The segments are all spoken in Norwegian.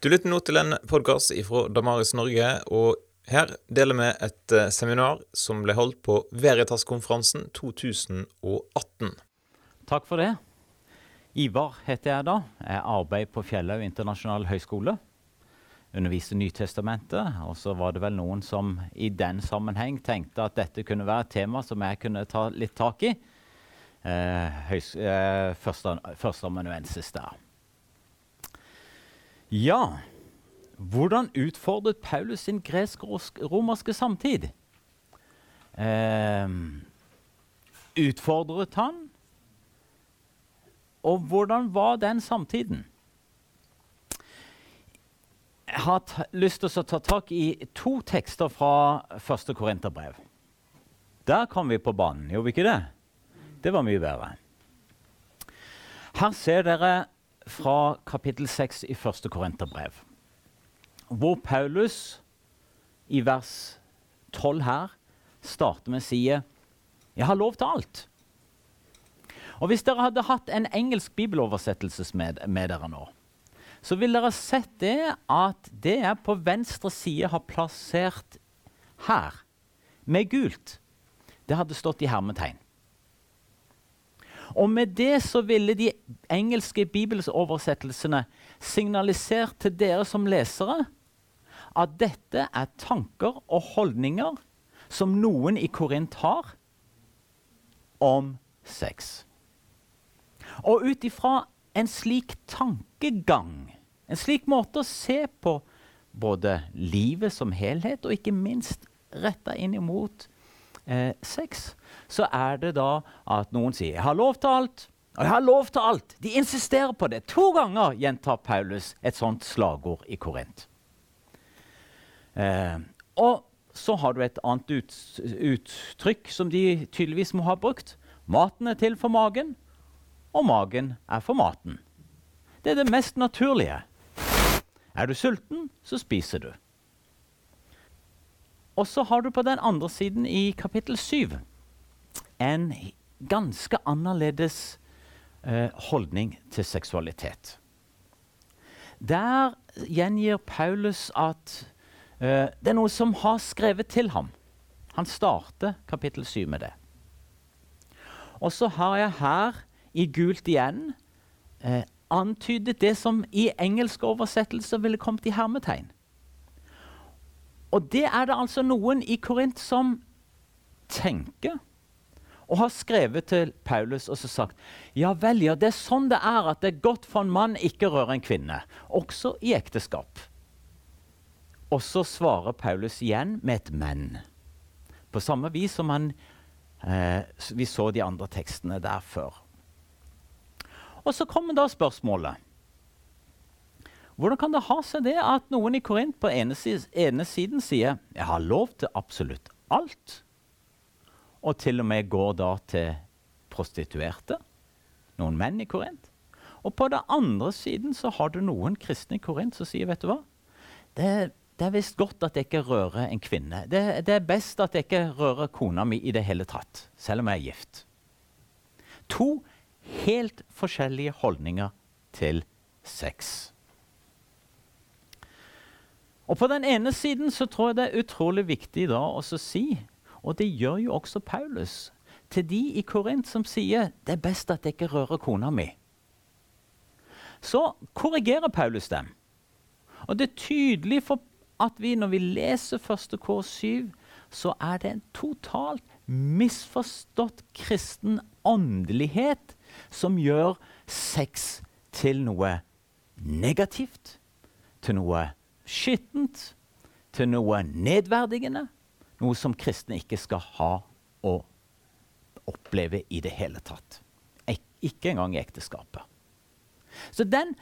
Du lytter nå til en podkast fra Damaris Norge, og her deler vi et eh, seminar som ble holdt på Veritas-konferansen 2018. Takk for det. Ivar heter jeg da. Jeg arbeider på Fjellhaug internasjonal høgskole. Underviste Nytestamentet. Og så var det vel noen som i den sammenheng tenkte at dette kunne være et tema som jeg kunne ta litt tak i. Eh, eh, Førsteamanuensis der. Ja, hvordan utfordret Paulus sin gresk-romerske samtid? Eh, utfordret han? Og hvordan var den samtiden? Jeg har lyst til å ta tak i to tekster fra første Korinterbrev. Der kom vi på banen, gjorde vi ikke det? Det var mye bedre. Her ser dere fra kapittel 6 i første Korinterbrev, hvor Paulus i vers 12 her starter med å si 'Jeg har lov til alt'. Og Hvis dere hadde hatt en engelsk bibeloversettelse med, med dere nå, så ville dere sett det at det jeg på venstre side har plassert her, med gult, det hadde stått i hermetegn. Og med det så ville de engelske bibelsoversettelsene signalisert til dere som lesere at dette er tanker og holdninger som noen i Korint har om sex. Og ut ifra en slik tankegang, en slik måte å se på både livet som helhet og ikke minst retta inn imot eh, sex, så er det da at noen sier 'Jeg har lov til alt'. Og jeg har lov til alt. De insisterer på det. To ganger gjentar Paulus et sånt slagord i Korint. Eh, og så har du et annet ut, uttrykk som de tydeligvis må ha brukt. Maten er til for magen, og magen er for maten. Det er det mest naturlige. Er du sulten, så spiser du. Og så har du på den andre siden i kapittel 7 en ganske annerledes eh, holdning til seksualitet. Der gjengir Paulus at eh, det er noe som har skrevet til ham. Han starter kapittel 7 med det. Og så har jeg her i gult igjen eh, antydet det som i engelske oversettelser ville kommet i hermetegn. Og det er det altså noen i Korint som tenker og har skrevet til Paulus og så sagt ja vel, ja, det er sånn det er at det er godt for en mann ikke røre en kvinne, også i ekteskap. Og så svarer Paulus igjen med et 'men', på samme vis som han, eh, vi så de andre tekstene der før. Og så kommer da spørsmålet hvordan kan det ha seg det at noen i Korint på ene, ene siden sier 'jeg har lov til absolutt alt', og til og med går da til prostituerte? Noen menn i Korint. Og på den andre siden så har du noen kristne i Korint som sier 'vet du hva', det, det er visst godt at jeg ikke rører en kvinne. Det, det, er best at jeg ikke rører kona mi i det hele tatt, selv om jeg er gift. To helt forskjellige holdninger til sex. Og På den ene siden så tror jeg det er utrolig viktig da å si, og det gjør jo også Paulus, til de i Korint som sier det er best at jeg ikke rører kona mi. Så korrigerer Paulus dem. Og det er tydelig for at vi når vi leser første kors 7, så er det en totalt misforstått kristen åndelighet som gjør sex til noe negativt, til noe skittent, til noe nedverdigende. Noe som kristne ikke skal ha og oppleve i det hele tatt. Ikke engang i ekteskapet. Så den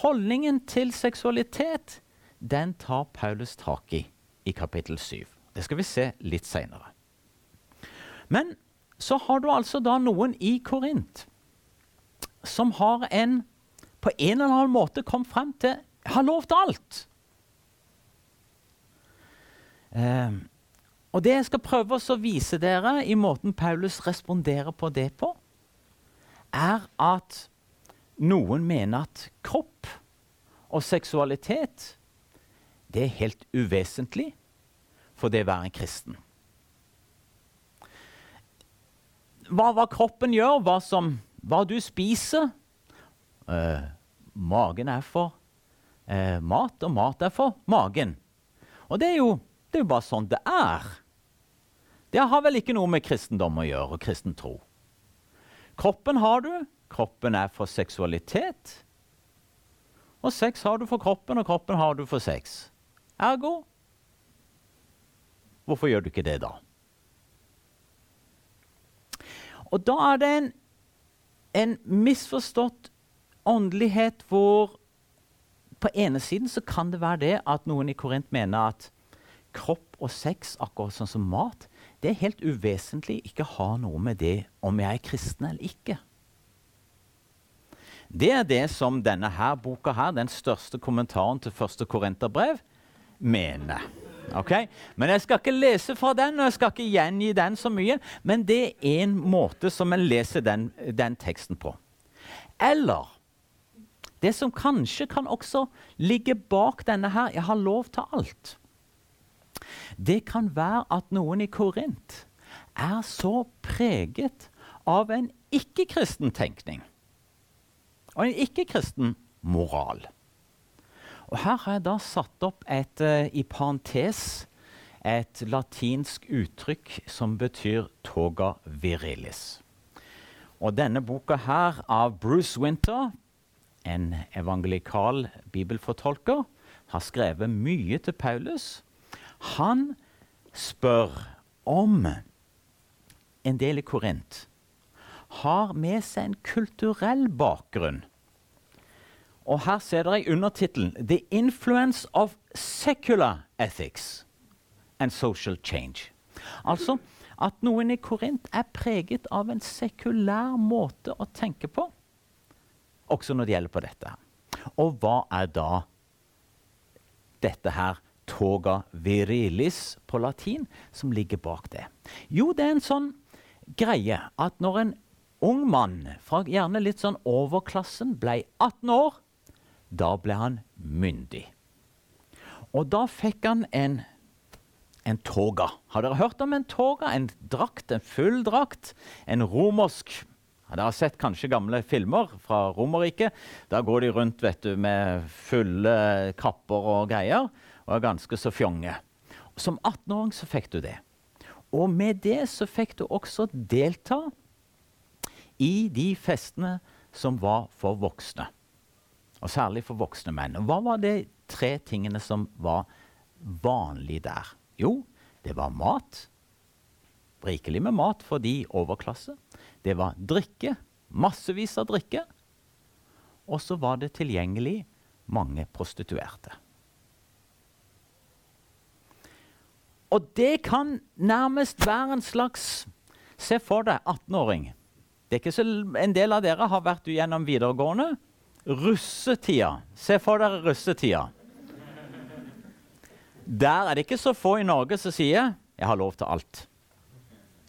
holdningen til seksualitet den tar Paulus tak i i kapittel 7. Det skal vi se litt seinere. Men så har du altså da noen i Korint som har en på en eller annen måte kom frem til har lov til alt. Eh, og Det jeg skal prøve å vise dere i måten Paulus responderer på det på, er at noen mener at kropp og seksualitet, det er helt uvesentlig for det å være en kristen. Hva, hva kroppen gjør, hva, som, hva du spiser eh, Magen er for eh, mat, og mat er for magen. Og det er, jo, det er jo bare sånn det er. Det har vel ikke noe med kristendom å gjøre, og kristen tro. Kroppen har du. Kroppen er for seksualitet. Og sex har du for kroppen, og kroppen har du for sex. Ergo Hvorfor gjør du ikke det, da? Og da er det en, en misforstått åndelighet hvor på ene siden så kan det være det at noen i Korint mener at kropp og sex, akkurat sånn som mat, det er helt uvesentlig ikke har noe med det om jeg er kristen eller ikke. Det er det som denne her boka, her, den største kommentaren til første Korinterbrev, mener. Okay? Men jeg skal ikke lese fra den, og jeg skal ikke gjengi den så mye. Men det er en måte som en leser den, den teksten på. Eller det som kanskje kan også ligge bak denne her 'jeg har lov til alt'. Det kan være at noen i Korint er så preget av en ikke-kristen tenkning og en ikke-kristen moral. Og Her har jeg da satt opp et, uh, i parentes et latinsk uttrykk som betyr 'toga virilis'. Og denne boka her av Bruce Winter, en evangelikal bibelfortolker, har skrevet mye til Paulus. Han spør om en del i Korint har med seg en kulturell bakgrunn og her ser dere undertittelen 'The influence of secular ethics and social change'. Altså at noen i Korint er preget av en sekulær måte å tenke på, også når det gjelder på dette. Og hva er da dette her toga virilis på latin som ligger bak det? Jo, det er en sånn greie at når en ung mann fra gjerne litt sånn overklassen ble 18 år, da ble han myndig. Og da fikk han en, en toga. Har dere hørt om en toga? En drakt, en full drakt. En romersk dere har sett kanskje gamle filmer fra Romerriket. Da går de rundt vet du, med fulle kapper og greier og er ganske så fjonge. Som 18-åring så fikk du det. Og med det så fikk du også delta i de festene som var for voksne. Og særlig for voksne menn. Hva var de tre tingene som var vanlig der? Jo, det var mat. Rikelig med mat for de overklasse. Det var drikke. Massevis av drikke. Og så var det tilgjengelig mange prostituerte. Og det kan nærmest være en slags Se for deg 18-åring. Det er ikke så, En del av dere har vært gjennom videregående. Russetida. Se for dere russetida. Der er det ikke så få i Norge som sier 'jeg har lov til alt'.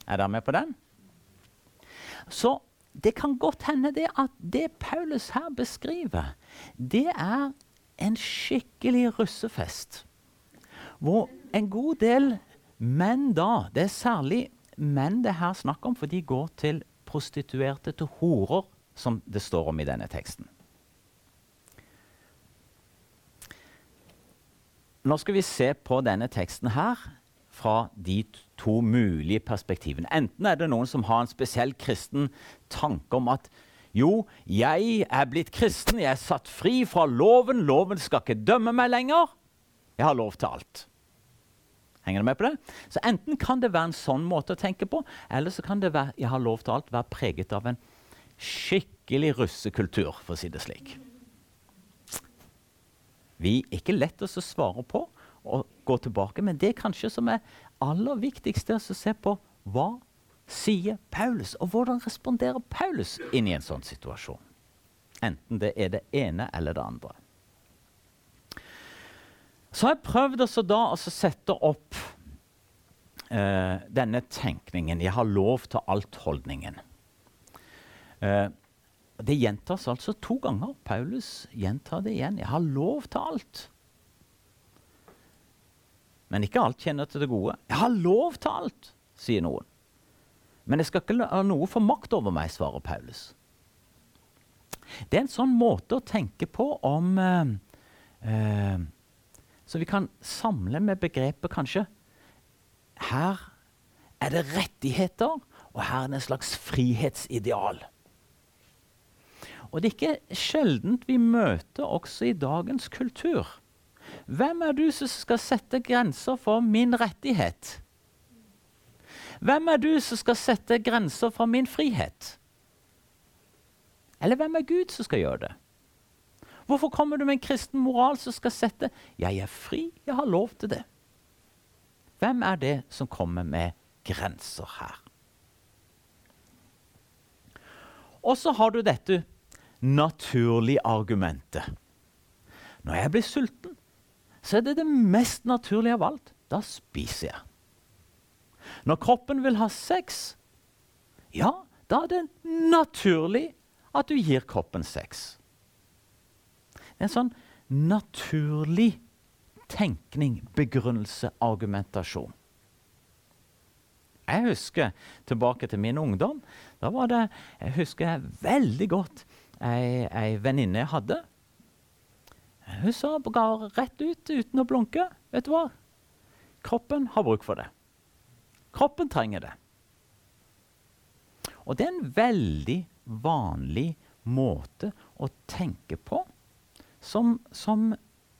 Er dere med på den? Så det kan godt hende det at det Paulus her beskriver, det er en skikkelig russefest. Hvor en god del menn da Det er særlig menn det her snakk om, for de går til prostituerte, til horer, som det står om i denne teksten. Nå skal vi se på denne teksten her fra de to mulige perspektivene. Enten er det noen som har en spesiell kristen tanke om at jo, jeg er blitt kristen, jeg er satt fri fra loven, loven skal ikke dømme meg lenger. Jeg har lov til alt. Henger du med på det? Så Enten kan det være en sånn måte å tenke på, eller så kan det være, jeg har lov til alt, være preget av en skikkelig russekultur, for å si det slik vi er ikke lett å svare på og gå tilbake. Men det er kanskje som er aller viktigst, er å se på hva sier Paulus, og hvordan responderer Paulus inn i en sånn situasjon. Enten det er det ene eller det andre. Så har jeg prøvd også da å sette opp eh, denne tenkningen 'jeg har lov til alt'-holdningen. Eh, Det gjentas altså to ganger. Paulus gjentar det igjen. 'Jeg har lov til alt'. Men ikke alt kjenner til det gode. 'Jeg har lov til alt', sier noen. Men jeg skal ikke la noe få makt over meg, svarer Paulus. Det er en sånn måte å tenke på om eh, eh, Så vi kan samle med begrepet kanskje Her er det rettigheter, og her er det en slags frihetsideal. Og det er ikke sjeldent vi møter også i dagens kultur. Hvem er du som skal sette grenser for min rettighet? Hvem er du som skal sette grenser for min frihet? Eller hvem er Gud som skal gjøre det? Hvorfor kommer du med en kristen moral som skal sette 'Jeg er fri, jeg har lov til det'? Hvem er det som kommer med grenser her? Og så har du dette naturlige argumentet. Når jeg blir sulten, så er det det mest naturlige av alt. Da spiser jeg. Når kroppen vil ha sex, ja, da er det naturlig at du gir kroppen sex. En sånn naturlig tenkning, begrunnelse, argumentasjon. Jeg husker tilbake til min ungdom. Da var det, jeg husker veldig godt ei, ei venninne jeg hadde. Hun sa ga rett ut uten å blunke. Vet du hva? Kroppen har bruk for det. Kroppen trenger det. Og det er en veldig vanlig måte å tenke på som, som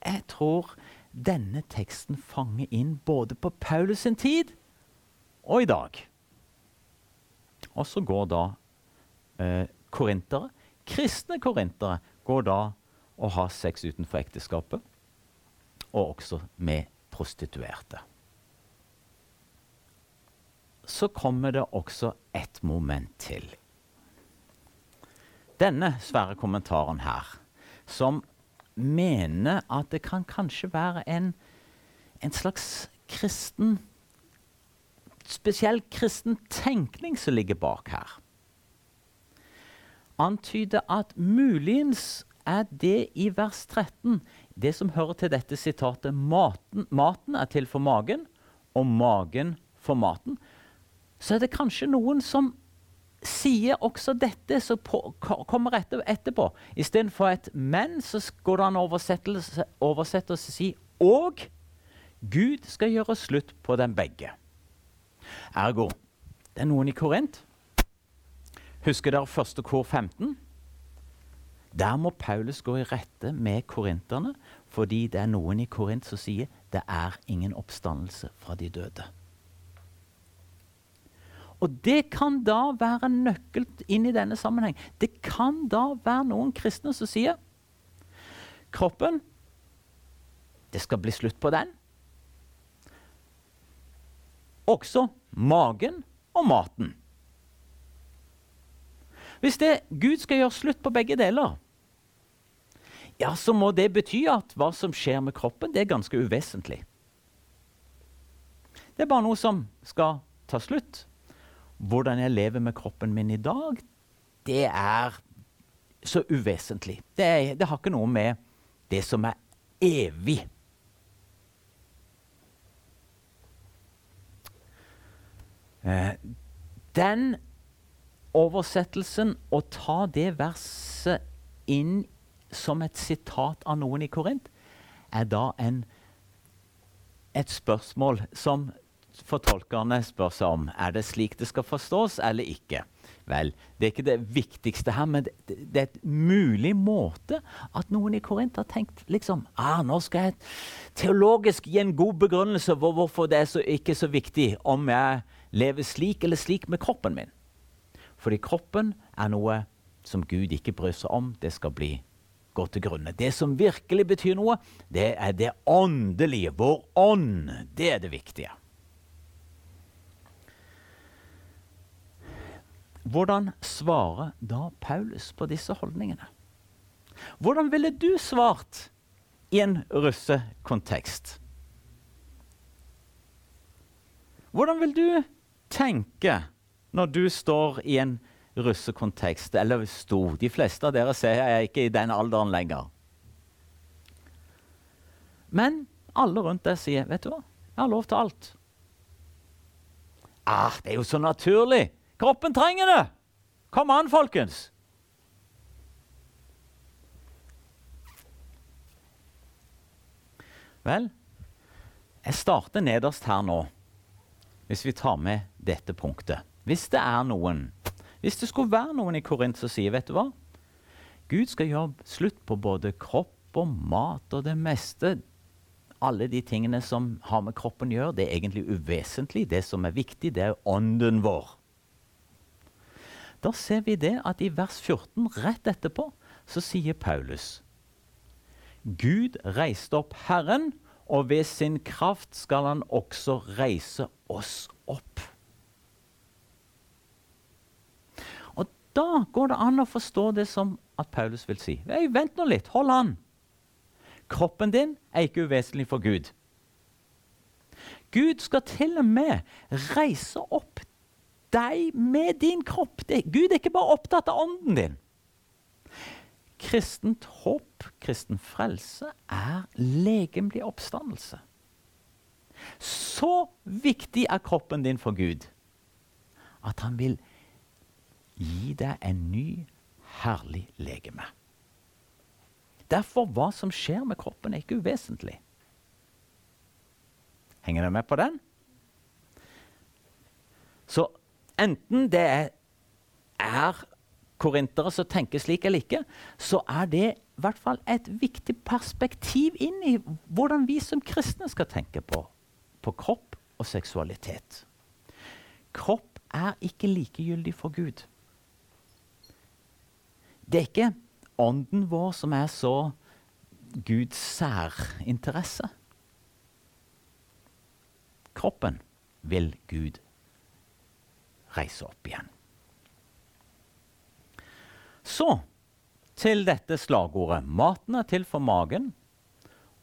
jeg tror denne teksten fanger inn både på Paulus sin tid og i dag. Og så går da eh, korintere, kristne korintere, går da og har sex utenfor ekteskapet, og også med prostituerte. Så kommer det også et moment til. Denne svære kommentaren her, som mener at det kan kanskje være en, en slags kristen spesiell kristen tenkning som ligger bak her. Antyder at muligens er det i vers 13 det som hører til dette sitatet maten, maten er til for magen, og magen for maten. Så er det kanskje noen som sier også dette, som kommer etter, etterpå. Istedenfor et 'men', så går det an å oversette og si 'og'. Gud skal gjøre slutt på dem begge. Ergo det er noen i Korint. Husker dere første kor 15? Der må Paulus gå i rette med korinterne, fordi det er noen i Korint som sier det er ingen oppstandelse fra de døde. Og det kan da være en nøkkel inn i denne sammenheng. Det kan da være noen kristne som sier kroppen Det skal bli slutt på den. Også magen og maten. Hvis det, Gud skal gjøre slutt på begge deler, ja, så må det bety at hva som skjer med kroppen, det er ganske uvesentlig. Det er bare noe som skal ta slutt. Hvordan jeg lever med kroppen min i dag, det er så uvesentlig. Det, er, det har ikke noe med det som er evig Eh, den oversettelsen, å ta det verset inn som et sitat av noen i Korint, er da en, et spørsmål som fortolkerne spør seg om. Er det slik det skal forstås, eller ikke? Vel, det er ikke det viktigste her, men det, det er et mulig måte at noen i Korint har tenkt liksom, ah, nå skal jeg teologisk gi en god begrunnelse for hvorfor det er så, ikke så viktig om jeg lever slik eller slik med kroppen min. Fordi kroppen er noe som Gud ikke bryr seg om. Det skal bli gå til grunne. Det som virkelig betyr noe, det er det åndelige. Vår ånd. Det er det viktige. Hvordan svarer da Paulus på disse holdningene? Hvordan ville du svart i en russekontekst? Hvordan vil du tenke når du står i en russekontekst, eller sto? De fleste av dere ser jeg ikke i den alderen lenger. Men alle rundt deg sier, 'Vet du hva? Jeg har lov til alt.' Ah, det er jo så naturlig! Kroppen trenger det! Kom an, folkens! Vel, jeg starter nederst her nå, hvis vi tar med dette punktet. Hvis det er noen, hvis det skulle være noen i Korint som sier, vet du hva Gud skal gjøre slutt på både kropp og mat og det meste. Alle de tingene som har med kroppen å gjøre, det er egentlig uvesentlig. Det som er viktig, det er ånden vår. Da ser vi det at i vers 14, rett etterpå, så sier Paulus Gud reiste opp Herren, og ved sin kraft skal han også reise oss opp. Og da går det an å forstå det som at Paulus vil si. Hey, vent nå litt, hold an. Kroppen din er ikke uvesentlig for Gud. Gud skal til og med reise opp deg med din kropp. Det, Gud er ikke bare opptatt av ånden din. Kristent håp, kristen frelse, er legemlig oppstandelse. Så viktig er kroppen din for Gud at han vil gi deg en ny, herlig legeme. Derfor hva som skjer med kroppen, er ikke uvesentlig. Henger dere med på den? Så enten det er, er korintere som tenker slik eller ikke, så er det i hvert fall et viktig perspektiv inn i hvordan vi som kristne skal tenke på, på kropp og seksualitet. Kropp er ikke likegyldig for Gud. Det er ikke ånden vår som er så Guds særinteresse. Kroppen vil Gud reise opp igjen. Så til dette slagordet. Maten er til for magen,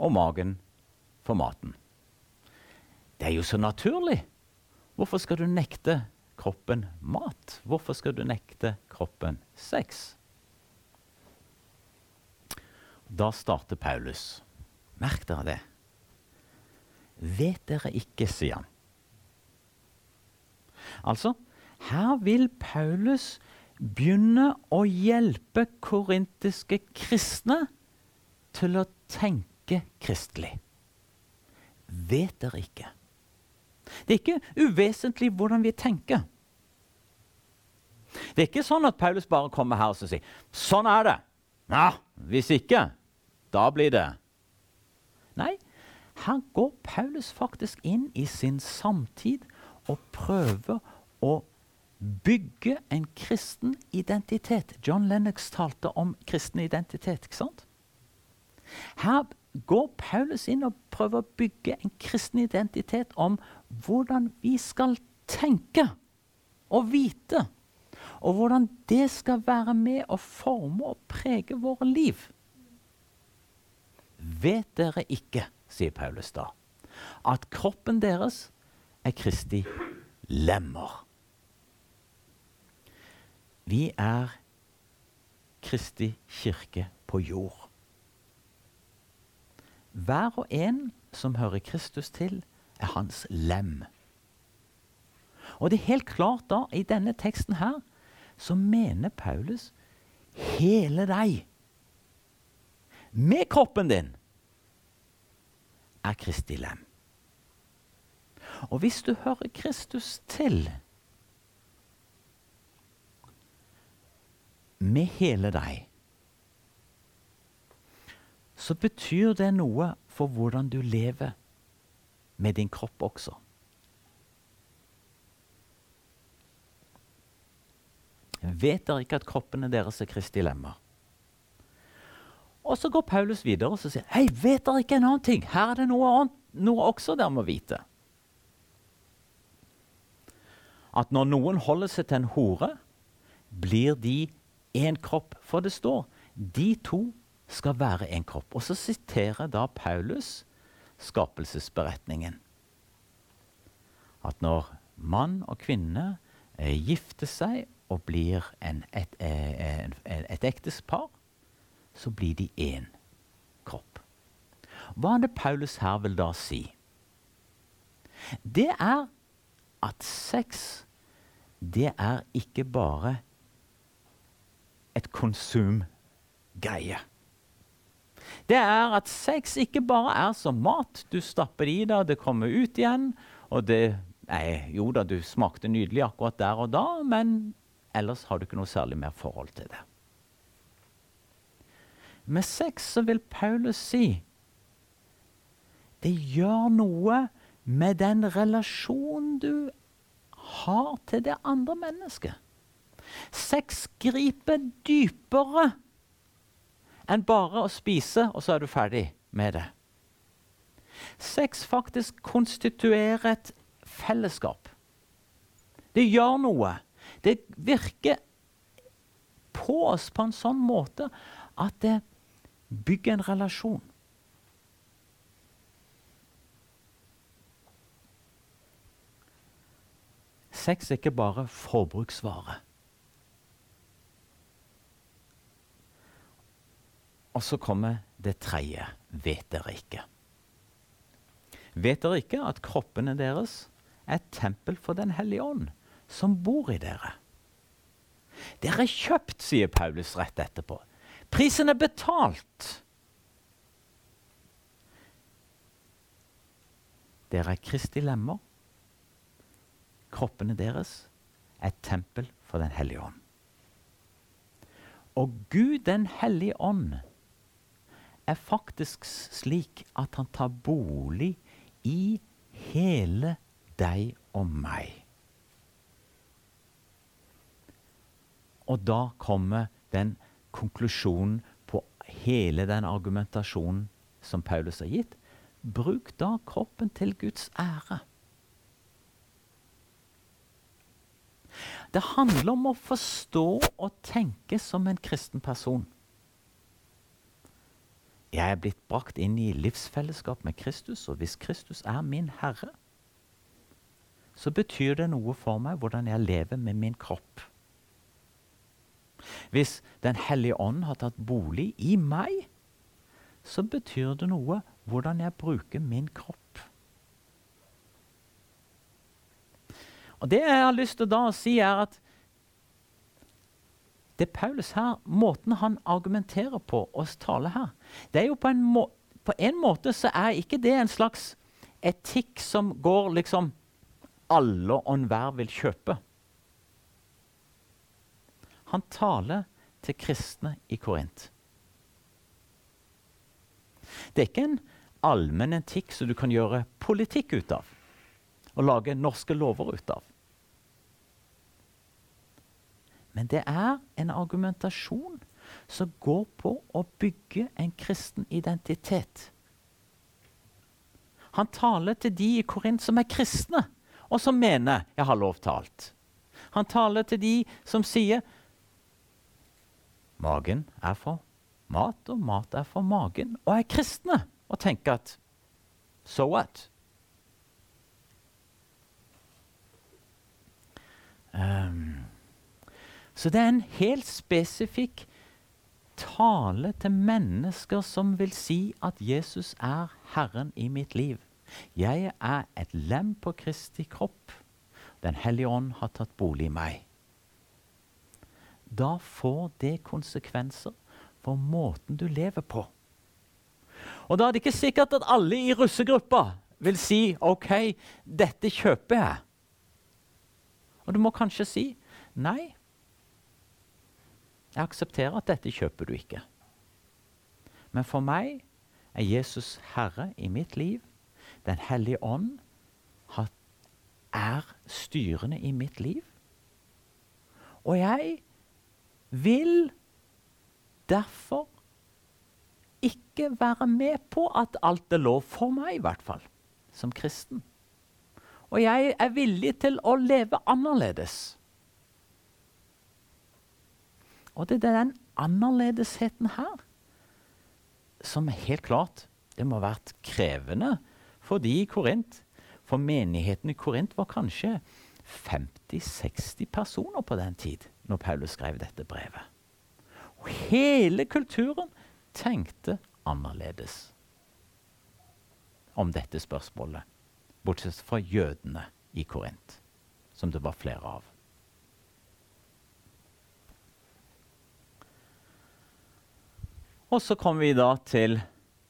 og magen for maten. Det er jo så naturlig. Hvorfor skal du nekte kroppen mat? Hvorfor skal du nekte kroppen sex? Da starter Paulus. Merk dere det. Vet dere ikke, sier han. Altså, her vil Paulus begynne å hjelpe korintiske kristne til å tenke kristelig. Vet dere ikke? Det er ikke uvesentlig hvordan vi tenker. Det er ikke sånn at Paulus bare kommer her og sier 'Sånn er det'. Ja, hvis ikke, da blir det Nei, her går Paulus faktisk inn i sin samtid og prøver å bygge en kristen identitet. John Lennox talte om kristen identitet. ikke sant? Her går Paulus inn og prøver å bygge en kristen identitet om hvordan vi skal tenke og vite. Og hvordan det skal være med å forme og prege våre liv. Vet dere ikke, sier Paulus da, at kroppen deres er Kristi lemmer? Vi er Kristi kirke på jord. Hver og en som hører Kristus til, er hans lem. Og det er helt klart da, i denne teksten her, så mener Paulus hele deg. Med kroppen din er Kristi lem. Og hvis du hører Kristus til, med hele deg, så betyr det noe for hvordan du lever med din kropp også. Vet dere ikke at kroppene deres er Kristi lemmer? Og så går Paulus videre og sier Hei, vet dere ikke en annen ting? Her er det noe, annet, noe også dere må vite. At når noen holder seg til en hore, blir de én kropp. For det står de to skal være én kropp. Og så siterer da Paulus skapelsesberetningen. At når mann og kvinne eh, gifter seg og blir en, et, eh, en, et ektespar, så blir de én kropp. Hva er det Paulus her vil da si? Det er at sex, det er ikke bare et konsumgreie. Det er at sex ikke bare er som mat. Du stapper det i deg, det kommer ut igjen. Og det nei, Jo da, du smakte nydelig akkurat der og da, men ellers har du ikke noe særlig mer forhold til det. Med sex så vil Paulus si det gjør noe med den relasjonen du har til det andre mennesket. Sex griper dypere enn bare å spise, og så er du ferdig med det. Sex faktisk konstituerer et fellesskap. Det gjør noe. Det virker på oss på en sånn måte at det bygger en relasjon. Sex er ikke bare forbruksvare. Og så kommer det tredje vet dere ikke. Vet dere ikke at kroppene deres er et tempel for Den hellige ånd, som bor i dere? Dere er kjøpt, sier Paulus rett etterpå. Prisen er betalt. Dere er Kristi lemmer. Kroppene deres er et tempel for Den hellige ånd. Og Gud den hellige ånd er faktisk slik at han tar bolig i hele deg og meg. Og da kommer den konklusjonen på hele den argumentasjonen som Paulus har gitt. Bruk da kroppen til Guds ære. Det handler om å forstå og tenke som en kristen person. Jeg er blitt brakt inn i livsfellesskap med Kristus, og hvis Kristus er min Herre, så betyr det noe for meg hvordan jeg lever med min kropp. Hvis Den hellige ånd har tatt bolig i meg, så betyr det noe hvordan jeg bruker min kropp. Og Det jeg har lyst til da å si, er at det Paulus her, måten han argumenterer på og taler her, det er jo på en, må, på en måte så er ikke det en slags etikk som går liksom alle og enhver vil kjøpe. Han taler til kristne i Korint. Det er ikke en allmenn etikk som du kan gjøre politikk ut av og lage norske lover ut av. Men det er en argumentasjon som går på å bygge en kristen identitet. Han taler til de i Korint som er kristne, og som mener 'jeg har lov til alt'. Han taler til de som sier 'magen er for mat, og mat er for magen', og er kristne, og tenker at 'so what'? Um, så det er en helt spesifikk tale til mennesker som vil si at Jesus er Herren i mitt liv. Jeg er et lem på Kristi kropp. Den hellige ånd har tatt bolig i meg. Da får det konsekvenser for måten du lever på. Og da er det ikke sikkert at alle i russegruppa vil si OK, dette kjøper jeg. Og du må kanskje si nei, jeg aksepterer at dette kjøper du ikke. Men for meg er Jesus Herre i mitt liv. Den hellige ånd er styrende i mitt liv. Og jeg vil derfor ikke være med på at alt er lov for meg, i hvert fall, som kristen. Og jeg er villig til å leve annerledes. Og det er den annerledesheten her som helt klart det må ha vært krevende for de i Korint. For menigheten i Korint var kanskje 50-60 personer på den tid. når Paulus skrev dette brevet. Og hele kulturen tenkte annerledes om dette spørsmålet, bortsett fra jødene i Korint, som det var flere av. Og så kommer vi da til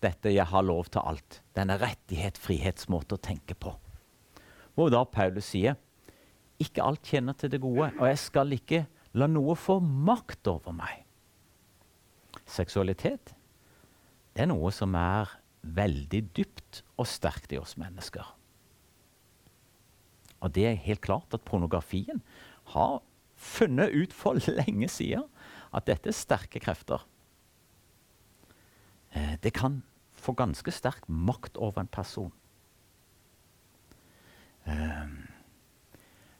dette 'jeg har lov til alt', denne rettighet, frihetsmåte å tenke på. Hvor da Paulus sier 'ikke alt tjener til det gode', og jeg skal ikke la noe få makt over meg. Seksualitet det er noe som er veldig dypt og sterkt i oss mennesker. Og det er helt klart at pornografien har funnet ut for lenge siden at dette er sterke krefter. Eh, det kan få ganske sterk makt over en person. Eh,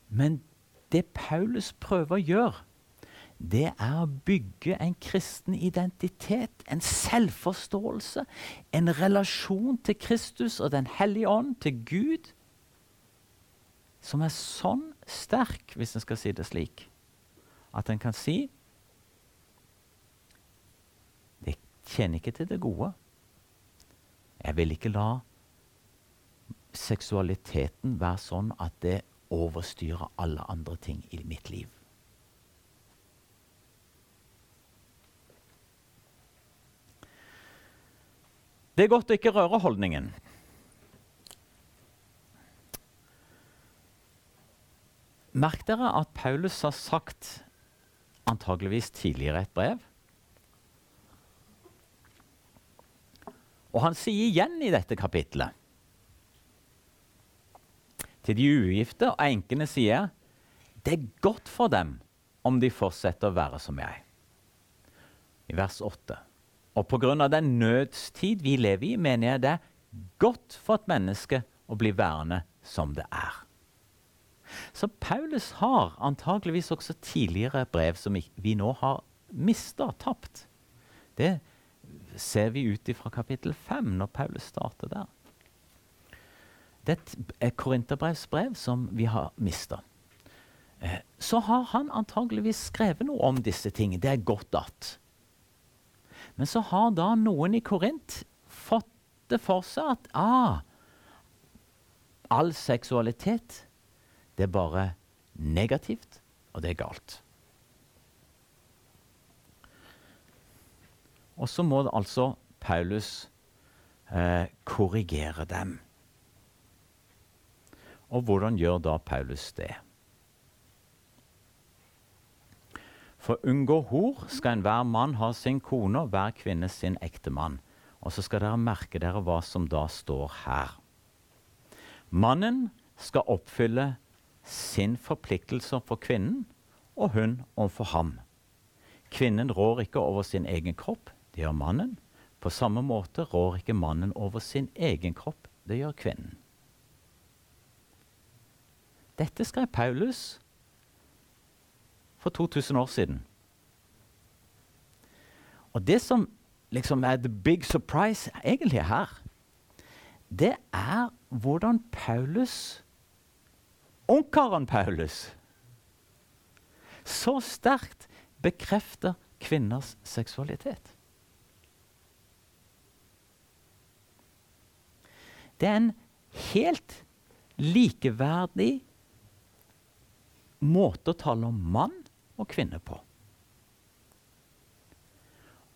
men det Paulus prøver å gjøre, det er å bygge en kristen identitet, en selvforståelse, en relasjon til Kristus og Den hellige ånd, til Gud, som er sånn sterk, hvis en skal si det slik, at en kan si Det tjener ikke til det gode. Jeg vil ikke la seksualiteten være sånn at det overstyrer alle andre ting i mitt liv. Det er godt å ikke røre holdningen. Merk dere at Paulus har sagt, antageligvis tidligere et brev Og han sier igjen i dette kapitlet Til de ugifte og enkene sier det er godt for dem om de fortsetter å være som jeg. I vers 8. Og pga. den nødstid vi lever i, mener jeg det er godt for et menneske å bli værende som det er. Så Paulus har antageligvis også tidligere brev som vi nå har mista, tapt. Det ser vi ut fra kapittel 5, når Paulus starter der. Det er et korinterbrevsbrev som vi har mista. Eh, så har han antageligvis skrevet noe om disse tingene. Det er godt at. Men så har da noen i Korint fått det for seg at ah, all seksualitet det er bare negativt, og det er galt. Og så må altså Paulus eh, korrigere dem. Og hvordan gjør da Paulus det? For unngå hor skal enhver mann ha sin kone og hver kvinne sin ektemann. Og så skal dere merke dere hva som da står her. Mannen skal oppfylle sin forpliktelse for kvinnen, og hun overfor ham. Kvinnen rår ikke over sin egen kropp, det gjør mannen. På samme måte rår ikke mannen over sin egen kropp, det gjør kvinnen. Dette skrev Paulus for 2000 år siden. Og det som liksom er the big surprise egentlig her, det er hvordan Paulus, ungkaren Paulus, så sterkt bekrefter kvinners seksualitet. Det er en helt likeverdig måte å tale om mann og kvinne på.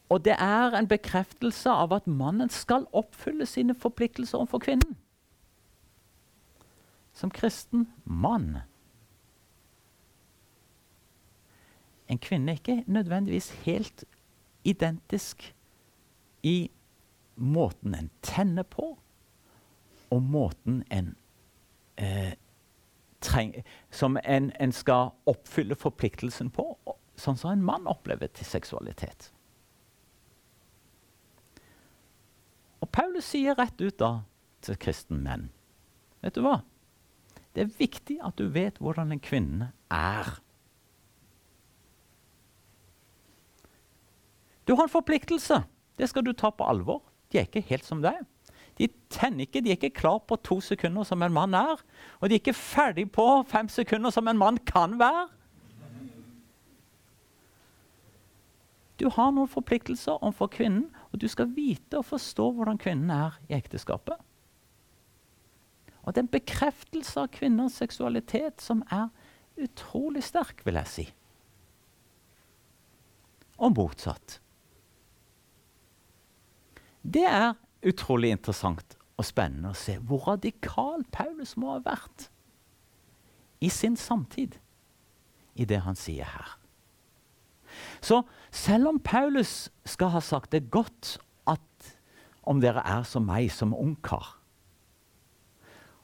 Og det er en bekreftelse av at mannen skal oppfylle sine forpliktelser overfor kvinnen. Som kristen mann. En kvinne er ikke nødvendigvis helt identisk i måten en tenner på, og måten en eh, treng, som en, en, skal oppfylle forpliktelsen på, sånn som en mann opplever til seksualitet. Og Paulus sier rett ut da til kristne menn Vet du hva? Det er viktig at du vet hvordan en kvinne er. Du har en forpliktelse. Det skal du ta på alvor. De er ikke helt som deg. De tenner ikke, de er ikke klar på to sekunder som en mann er. Og de er ikke ferdig på fem sekunder som en mann kan være. Du har noen forpliktelser overfor kvinnen, og du skal vite og forstå hvordan kvinnen er i ekteskapet. Og det er en bekreftelse av kvinners seksualitet som er utrolig sterk, vil jeg si. Og motsatt. Det er utrolig interessant og spennende å se hvor radikal Paulus må ha vært i sin samtid i det han sier her. Så selv om Paulus skal ha sagt det godt at om dere er som meg som ungkar,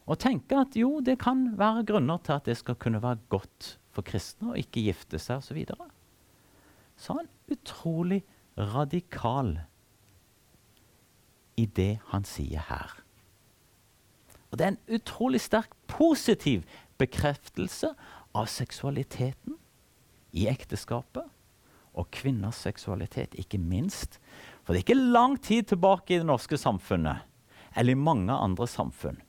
og tenke at jo, det kan være grunner til at det skal kunne være godt for kristne å ikke gifte seg osv., så, videre. så han utrolig radikal i det han sier her. Og Det er en utrolig sterk positiv bekreftelse av seksualiteten i ekteskapet. Og kvinners seksualitet, ikke minst. For det er ikke lang tid tilbake i det norske samfunnet, eller i mange andre samfunn,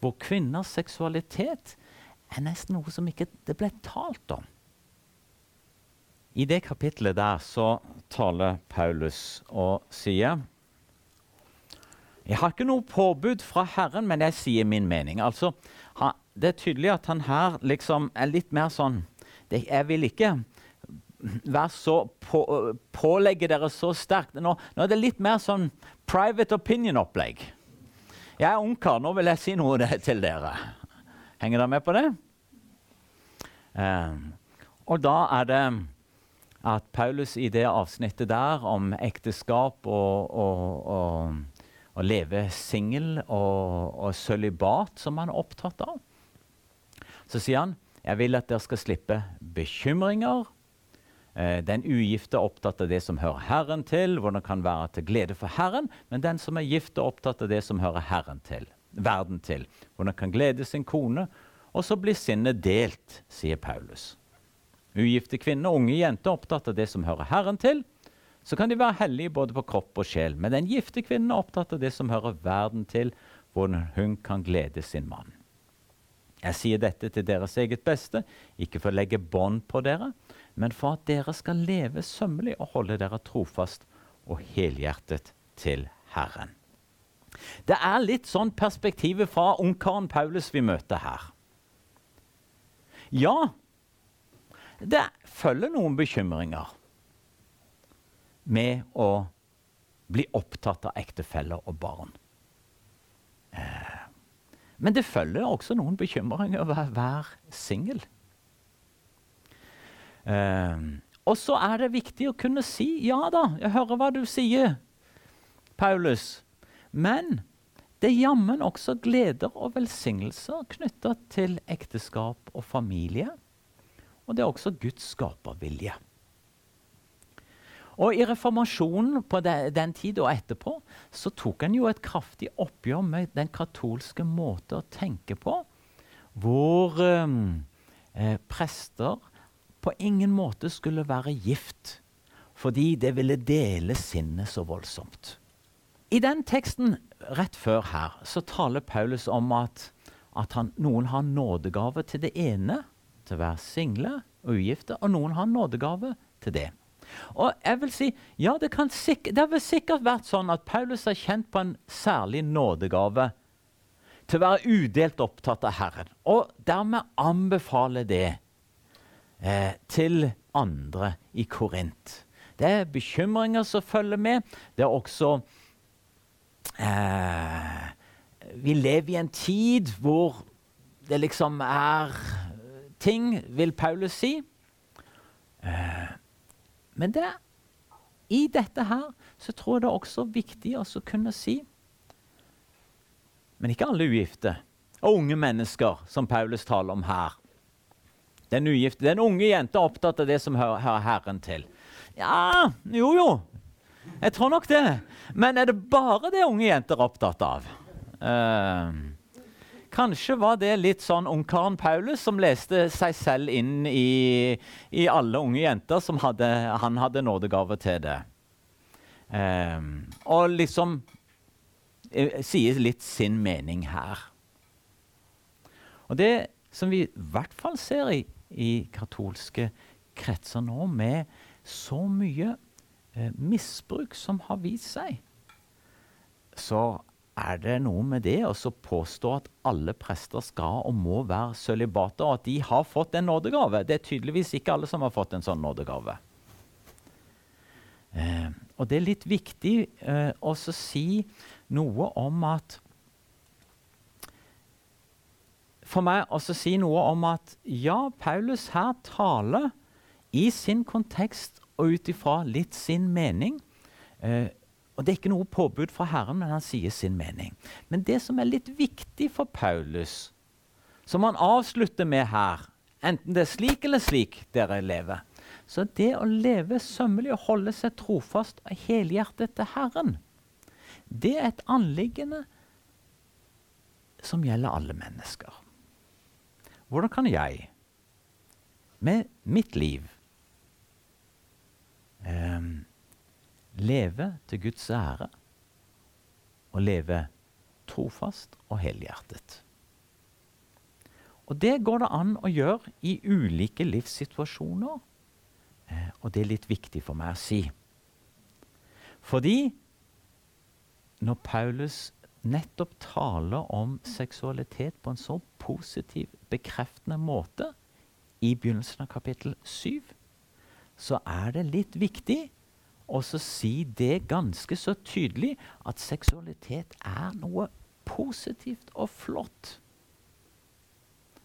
hvor kvinners seksualitet er nesten noe som ikke det ble talt om. I det kapitlet der så taler Paulus og sier Jeg har ikke noe påbud fra Herren, men jeg sier min mening. Altså, det er tydelig at han her liksom er litt mer sånn det, Jeg vil ikke være så på, pålegge dere så sterkt. Nå, nå, er det litt mer sånn private opinion-opplegg. Jeg er ungkar, nå vil jeg si noe til dere. Henger dere med på det? Um, og da er det at Paulus i det avsnittet der om ekteskap og, og, og, og leve singel og, og sølibat, som han er opptatt av, så sier han jeg vil at dere skal slippe bekymringer. Eh, den ugifte er opptatt av det som hører Herren til, hvordan kan være til glede for Herren. Men den som er gift, er opptatt av det som hører Herren til, verden til, Hvordan kan glede sin kone. Og så blir sinnet delt, sier Paulus. Ugifte kvinner og unge jenter er opptatt av det som hører Herren til. Så kan de være hellige både på kropp og sjel. Men den gifte kvinnen er opptatt av det som hører verden til, hvordan hun kan glede sin mann. Jeg sier dette til deres eget beste, ikke for å legge bånd på dere, men for at dere skal leve sømmelig og holde dere trofast og helhjertet til Herren. Det er litt sånn perspektivet fra ungkaren Paulus vi møter her. Ja, det følger noen bekymringer med å bli opptatt av ektefeller og barn. Eh, men det følger også noen bekymringer å være singel. Uh, og så er det viktig å kunne si ja da, jeg hører hva du sier, Paulus. Men det er jammen også gleder og velsignelser knytta til ekteskap og familie. Og det er også Guds skapervilje. Og I reformasjonen på de, den tid og etterpå så tok en jo et kraftig oppgjør med den katolske måte å tenke på, hvor eh, eh, prester på ingen måte skulle være gift, fordi det ville dele sinnet så voldsomt. I den teksten rett før her så taler Paulus om at, at han, noen har nådegave til det ene, til å være single og ugifte, og noen har nådegave til det. Og jeg vil si, ja, det, sikk det har vel sikkert vært sånn at Paulus har kjent på en særlig nådegave til å være udelt opptatt av Herren, og dermed anbefale det eh, til andre i Korint. Det er bekymringer som følger med. Det er også eh, Vi lever i en tid hvor det liksom er ting, vil Paulus si. Eh, men det, i dette her så tror jeg det er også viktig å kunne si Men ikke alle ugifte og unge mennesker, som Paulus taler om her. Den ugifte, den unge jenta er opptatt av det som hører, hører Herren til. Ja, jo jo. Jeg tror nok det. Men er det bare det unge jenter er opptatt av? Uh, Kanskje var det litt sånn ungkaren Paulus som leste seg selv inn i, i alle unge jenter som hadde, han hadde nådegave til det. Um, og liksom uh, sier litt sin mening her. Og det som vi i hvert fall ser i, i katolske kretser nå, med så mye eh, misbruk som har vist seg, så er det noe med det å påstå at alle prester skal og må være sølibater, og at de har fått en nådegave. Det er tydeligvis ikke alle som har fått en sånn nådegave. Eh, og det er litt viktig eh, å si noe om at For meg å si noe om at ja, Paulus her taler i sin kontekst og ut ifra litt sin mening. Eh, og Det er ikke noe påbud fra Herren, men han sier sin mening. Men det som er litt viktig for Paulus, som han avslutter med her, enten det er slik eller slik dere lever Så det å leve sømmelig og holde seg trofast og helhjertet til Herren, det er et anliggende som gjelder alle mennesker. Hvordan kan jeg, med mitt liv, eh, leve til Guds ære og leve trofast og helhjertet. Og det går det an å gjøre i ulike livssituasjoner. Eh, og det er litt viktig for meg å si. Fordi når Paulus nettopp taler om seksualitet på en så positiv, bekreftende måte i begynnelsen av kapittel 7, så er det litt viktig og så si det ganske så tydelig at seksualitet er noe positivt og flott.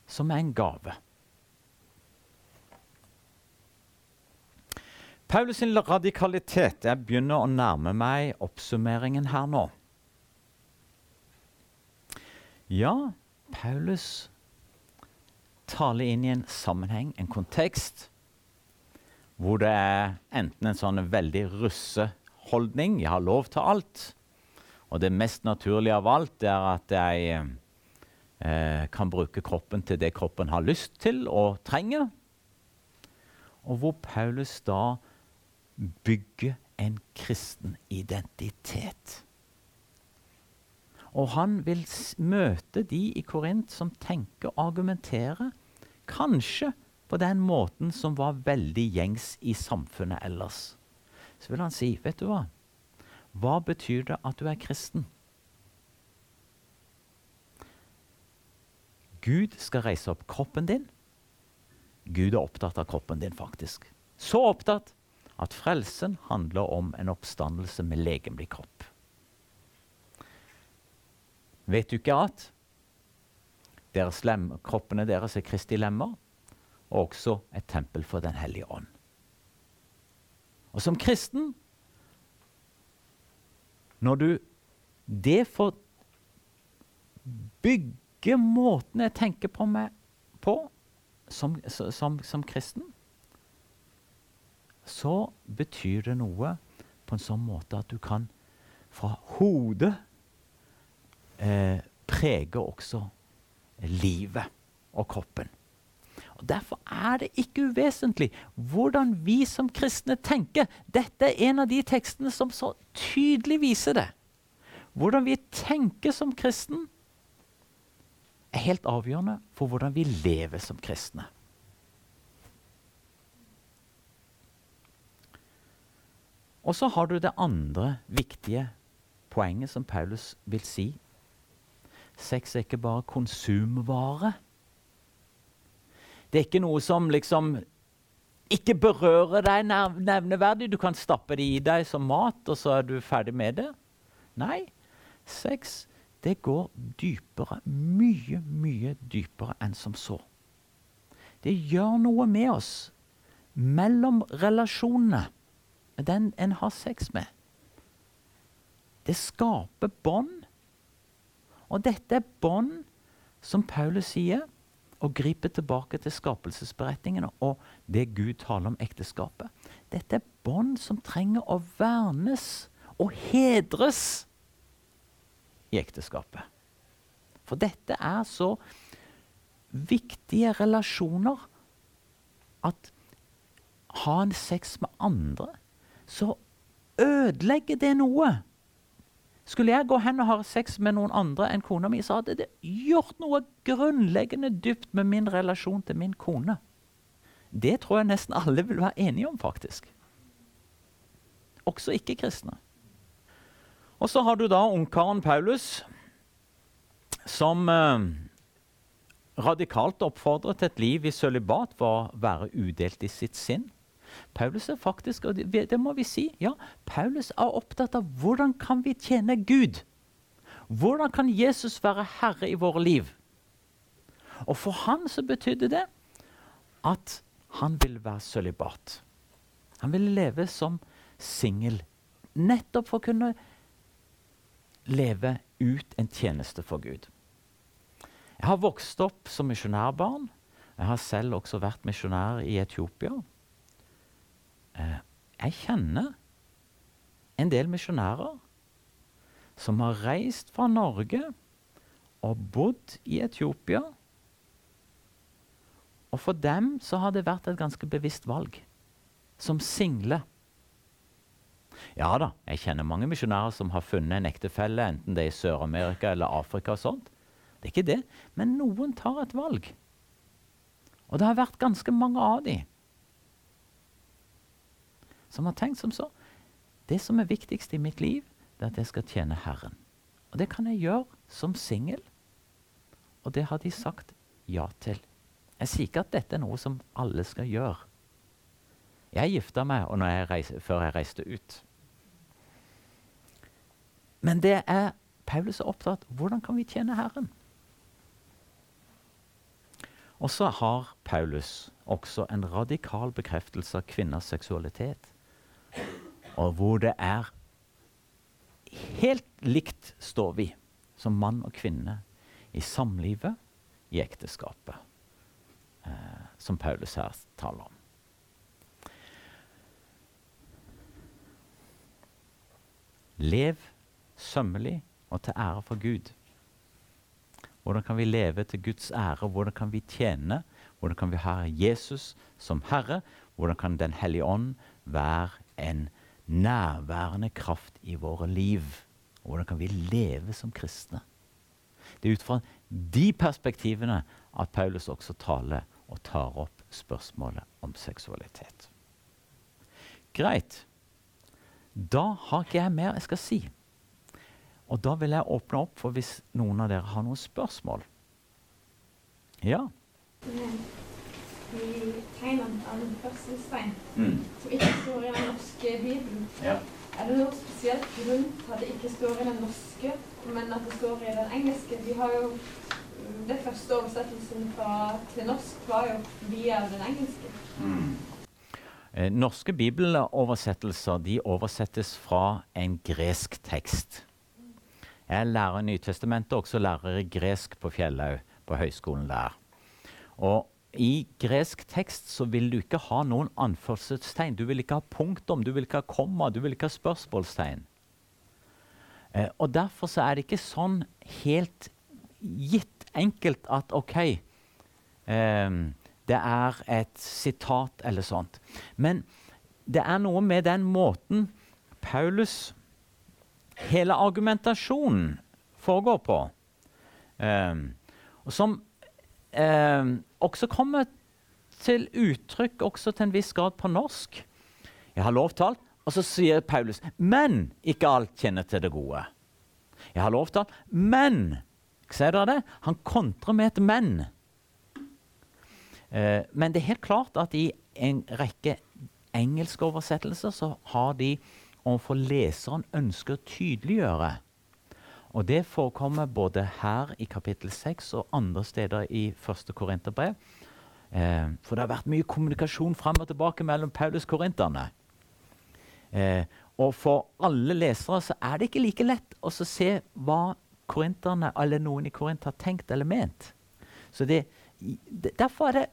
Som er en gave. Paulus' sin radikalitet Jeg begynner å nærme meg oppsummeringen her nå. Ja, Paulus taler inn i en sammenheng, en kontekst, hvor det er enten en sånn veldig russeholdning, jeg har lov til alt, og det mest naturlige av alt er at jeg eh, kan bruke kroppen til det kroppen har lyst til og trenger. Og hvor Paulus da bygger en kristen identitet. Og han vil møte de i Korint som tenker og argumenterer, kanskje på den måten som var veldig gjengs i samfunnet ellers. Så vil han si, vet du hva? Hva betyr det at du er kristen? Gud skal reise opp kroppen din. Gud er opptatt av kroppen din, faktisk. Så opptatt at frelsen handler om en oppstandelse med legemlig kropp. Vet du ikke at deres lem, kroppene deres er Kristi lemmer? Og også et tempel for Den hellige ånd. Og som kristen Når du det får bygge måten jeg tenker på meg på som, som, som kristen, så betyr det noe på en sånn måte at du kan fra hodet eh, prege også livet og kroppen. Og Derfor er det ikke uvesentlig hvordan vi som kristne tenker. Dette er en av de tekstene som så tydelig viser det. Hvordan vi tenker som kristen, er helt avgjørende for hvordan vi lever som kristne. Og så har du det andre viktige poenget som Paulus vil si. Sex er ikke bare konsumvare. Det er ikke noe som liksom ikke berører deg nevneverdig. Du kan stappe det i deg som mat, og så er du ferdig med det. Nei, sex det går dypere. Mye, mye dypere enn som så. Det gjør noe med oss mellom relasjonene den en har sex med. Det skaper bånd. Og dette er bånd som Paulus sier og griper tilbake til skapelsesberetningene og det Gud taler om ekteskapet. Dette er bånd som trenger å vernes og hedres i ekteskapet. For dette er så viktige relasjoner at ha en sex med andre, så ødelegger det noe skulle jeg gå hen og ha sex med noen andre enn kona mi, så hadde det gjort noe grunnleggende dypt med min relasjon til min kone. Det tror jeg nesten alle vil være enige om, faktisk. også ikke-kristne. Og så har du da ungkaren Paulus, som eh, radikalt oppfordrer til et liv i sølibat for å være udelt i sitt sinn. Paulus er faktisk, og det, må vi si, ja, Paulus er opptatt av hvordan kan vi tjene Gud. Hvordan kan Jesus være herre i våre liv? Og for han så betydde det at han ville være sølibat. Han ville leve som singel, nettopp for å kunne leve ut en tjeneste for Gud. Jeg har vokst opp som misjonærbarn. Jeg har selv også vært misjonær i Etiopia. Eh, jeg kjenner en del misjonærer som har reist fra Norge og bodd i Etiopia. Og for dem så har det vært et ganske bevisst valg. Som single. Ja da, jeg kjenner mange misjonærer som har funnet en ektefelle, enten det er i Sør-Amerika eller Afrika. og sånt. Det er ikke det, men noen tar et valg. Og det har vært ganske mange av de som har tenkt som så. Det som er viktigst i mitt liv, det er at jeg skal tjene Herren. Og det kan jeg gjøre som singel. Og det har de sagt ja til. Jeg sier ikke at dette er noe som alle skal gjøre. Jeg gifta meg jeg reiste, før jeg reiste ut. Men det er Paulus er opptatt hvordan kan vi tjene Herren. Og så har Paulus også en radikal bekreftelse av kvinners seksualitet. Og hvor det er Helt likt står vi som mann og kvinne i samlivet, i ekteskapet, eh, som Paulus her taler om. Lev sømmelig og til ære for Gud. Hvordan kan vi leve til Guds ære? Hvordan kan vi tjene? Hvordan kan vi ha Jesus som Herre? Hvordan kan Den hellige ånd være en nærværende kraft i våre liv? Hvordan kan vi leve som kristne? Det er ut fra de perspektivene at Paulus også taler og tar opp spørsmålet om seksualitet. Greit. Da har ikke jeg mer jeg skal si. Og da vil jeg åpne opp for hvis noen av dere har noen spørsmål. Ja? I tegner en den første stein, mm. som ikke står i den norske bibelen, ja. er det noe spesielt grunn til at det ikke står i den norske, men at det står i den engelske? Vi har jo Det første oversettelsen fra, til norsk var jo via den engelske. Mm. Eh, norske bibeloversettelser de oversettes fra en gresk tekst. Jeg lærer Nytestamentet, også lærer i gresk på Fjellhaug, på høyskolen der. Og i gresk tekst så vil du ikke ha noen anførselstegn. Du vil ikke ha punktum, du vil ikke ha komma, du vil ikke ha spørsmålstegn. Eh, og Derfor så er det ikke sånn helt gitt enkelt at OK eh, Det er et sitat eller sånt. Men det er noe med den måten Paulus hele argumentasjonen foregår på. Eh, og som eh, også kommer til uttrykk også til en viss grad på norsk. Jeg har lovtalt, og så sier Paulus Men ikke alt kjenner til det gode. Jeg har lovtalt, men Ser dere det? Han kontrer med et men. Eh, men det er helt klart at i en rekke engelske oversettelser så har de overfor leseren ønsker å tydeliggjøre. Og Det forekommer både her i kapittel 6 og andre steder i 1. Korinterbrev. Eh, for det har vært mye kommunikasjon fram og tilbake mellom Paulus korinterne. Eh, og for alle lesere så er det ikke like lett å se hva korinterne eller noen i Korint har tenkt eller ment. Så det, Derfor er det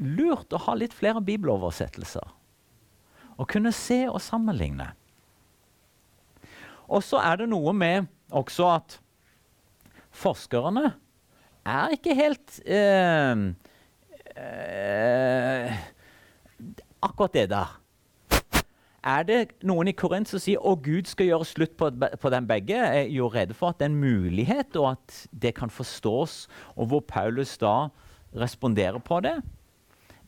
lurt å ha litt flere bibeloversettelser. Å kunne se og sammenligne. Og så er det noe med også at forskerne er ikke helt eh, eh, Akkurat det der. Er det noen i Korint som sier at Gud skal gjøre slutt på, på dem begge? er jo redde for at det er en mulighet, og at det kan forstås, og hvor Paulus da responderer på det.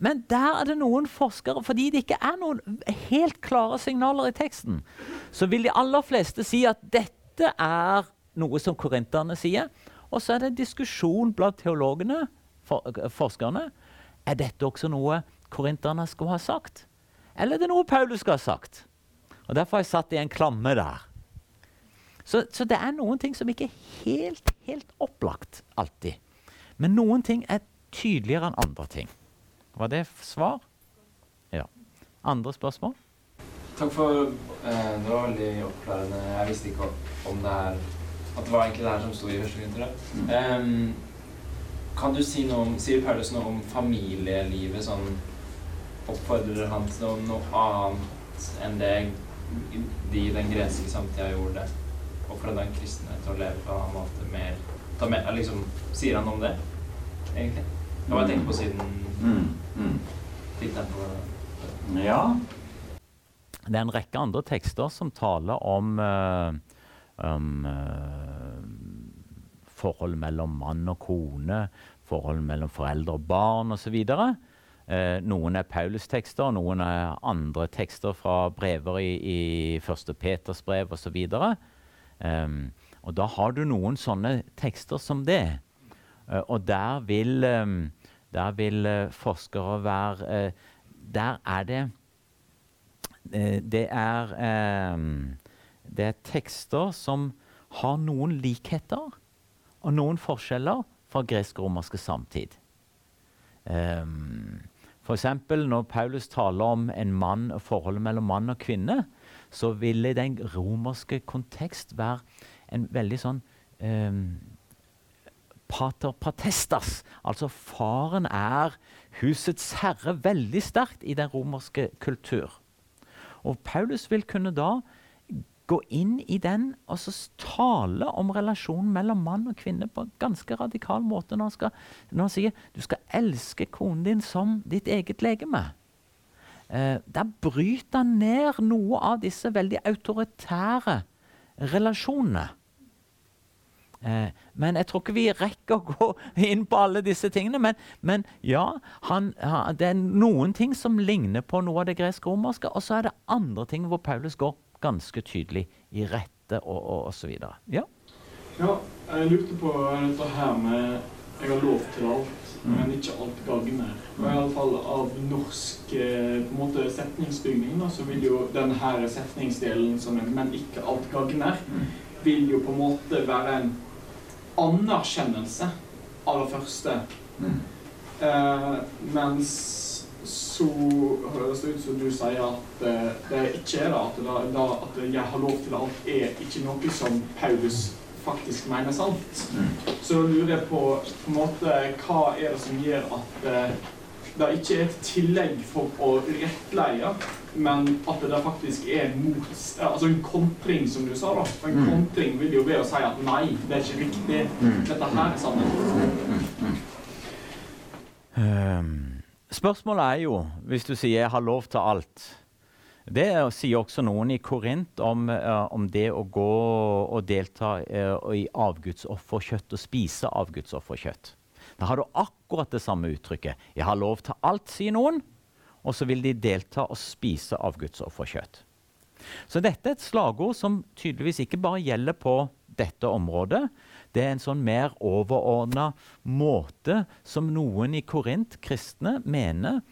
Men der er det noen forskere, fordi det ikke er noen helt klare signaler i teksten, så vil de aller fleste si at dette er noe som korinterne sier. Og så er det en diskusjon blant teologene, for, forskerne. Er dette også noe korinterne skulle ha sagt? Eller er det noe Paulus skal ha sagt? Og Derfor har jeg satt i en klamme der. Så, så, det er noen ting som ikke er helt, helt opplagt alltid. Men noen ting er tydeligere enn andre ting. Var det svar? Ja. Andre spørsmål? Takk for eh, Det var veldig oppklarende. Jeg visste ikke om det her At det var egentlig det her som sto i første Korinter. Mm. Um, kan du si noe om Sier Paulus noe om familielivet? Sånn Oppfordrer han til noe annet enn det de i den greske samtida gjorde? Oppfordrer han kristne til å leve på en annen måte mer med, liksom, Sier han om det, egentlig? Det har jeg tenkt på siden mm. Mm. Ja. Det er en rekke andre tekster som taler om, uh, um, uh, forhold mellom mann og kone, forhold mellom foreldre og barn osv. Uh, eh, noen er Paulus-tekster, noen er andre tekster fra brever i, i 1. Peters brev osv. Um, og da har du noen sånne tekster som det. Uh, og der vil um, der vil uh, forskere være Der er det Det er Det er tekster som har noen likheter og noen forskjeller fra gresk-romerske samtid. Um, F.eks. når Paulus taler om en mann, forholdet mellom mann og kvinne, så vil i den romerske kontekst være en veldig sånn pater patestas. Altså faren er husets herre veldig sterkt i den romerske kultur. Og Paulus vil kunne da gå inn i den og så tale om relasjonen mellom mann og kvinne på en ganske radikal måte når han, skal, når han sier du skal elske konen din som ditt eget legeme. Eh, der bryter han ned noe av disse veldig autoritære relasjonene. Eh, men jeg tror ikke vi rekker å gå inn på alle disse tingene. Men, men ja, han, han, det er noen ting som ligner på noe av det gresk-romerske, og så er det andre ting hvor Paulus går ganske tydelig i rette og, og, og så videre. Ja? ja, jeg lurte på dette her med jeg har lov til alt, mm. men ikke alt gagner. Og Iallfall av norsk eh, på en måte setningsbygning da, så vil jo denne setningsdelen som en 'men ikke alt gagner' mm. vil jo på en måte være en anerkjennelse av det første. Mm. Eh, mens så høres det ut som du sier at eh, det ikke er det. At, da, at 'jeg har lov til alt' er ikke noe som Paulus faktisk mener sant. Mm. Så lurer jeg på, på en måte, hva er det som gjør at eh, det ikke er et tillegg for å rettleie, men at det faktisk er en, mot, altså en kontring, som du sa. da. En mm. kontring vil jo være å si at nei, det er ikke riktig. Mm. Dette her er sannheten. Um, spørsmålet er jo, hvis du sier 'jeg har lov til alt' Det sier også noen i Korint om, uh, om det å gå og delta uh, i avgudsofferkjøtt og spise avgudsofferkjøtt. Da har du akkurat det samme uttrykket. 'Jeg har lov til alt', sier noen. Og så vil de delta og spise av Guds offerkjøtt. Så dette er et slagord som tydeligvis ikke bare gjelder på dette området. Det er en sånn mer overordna måte som noen i Korint, kristne, mener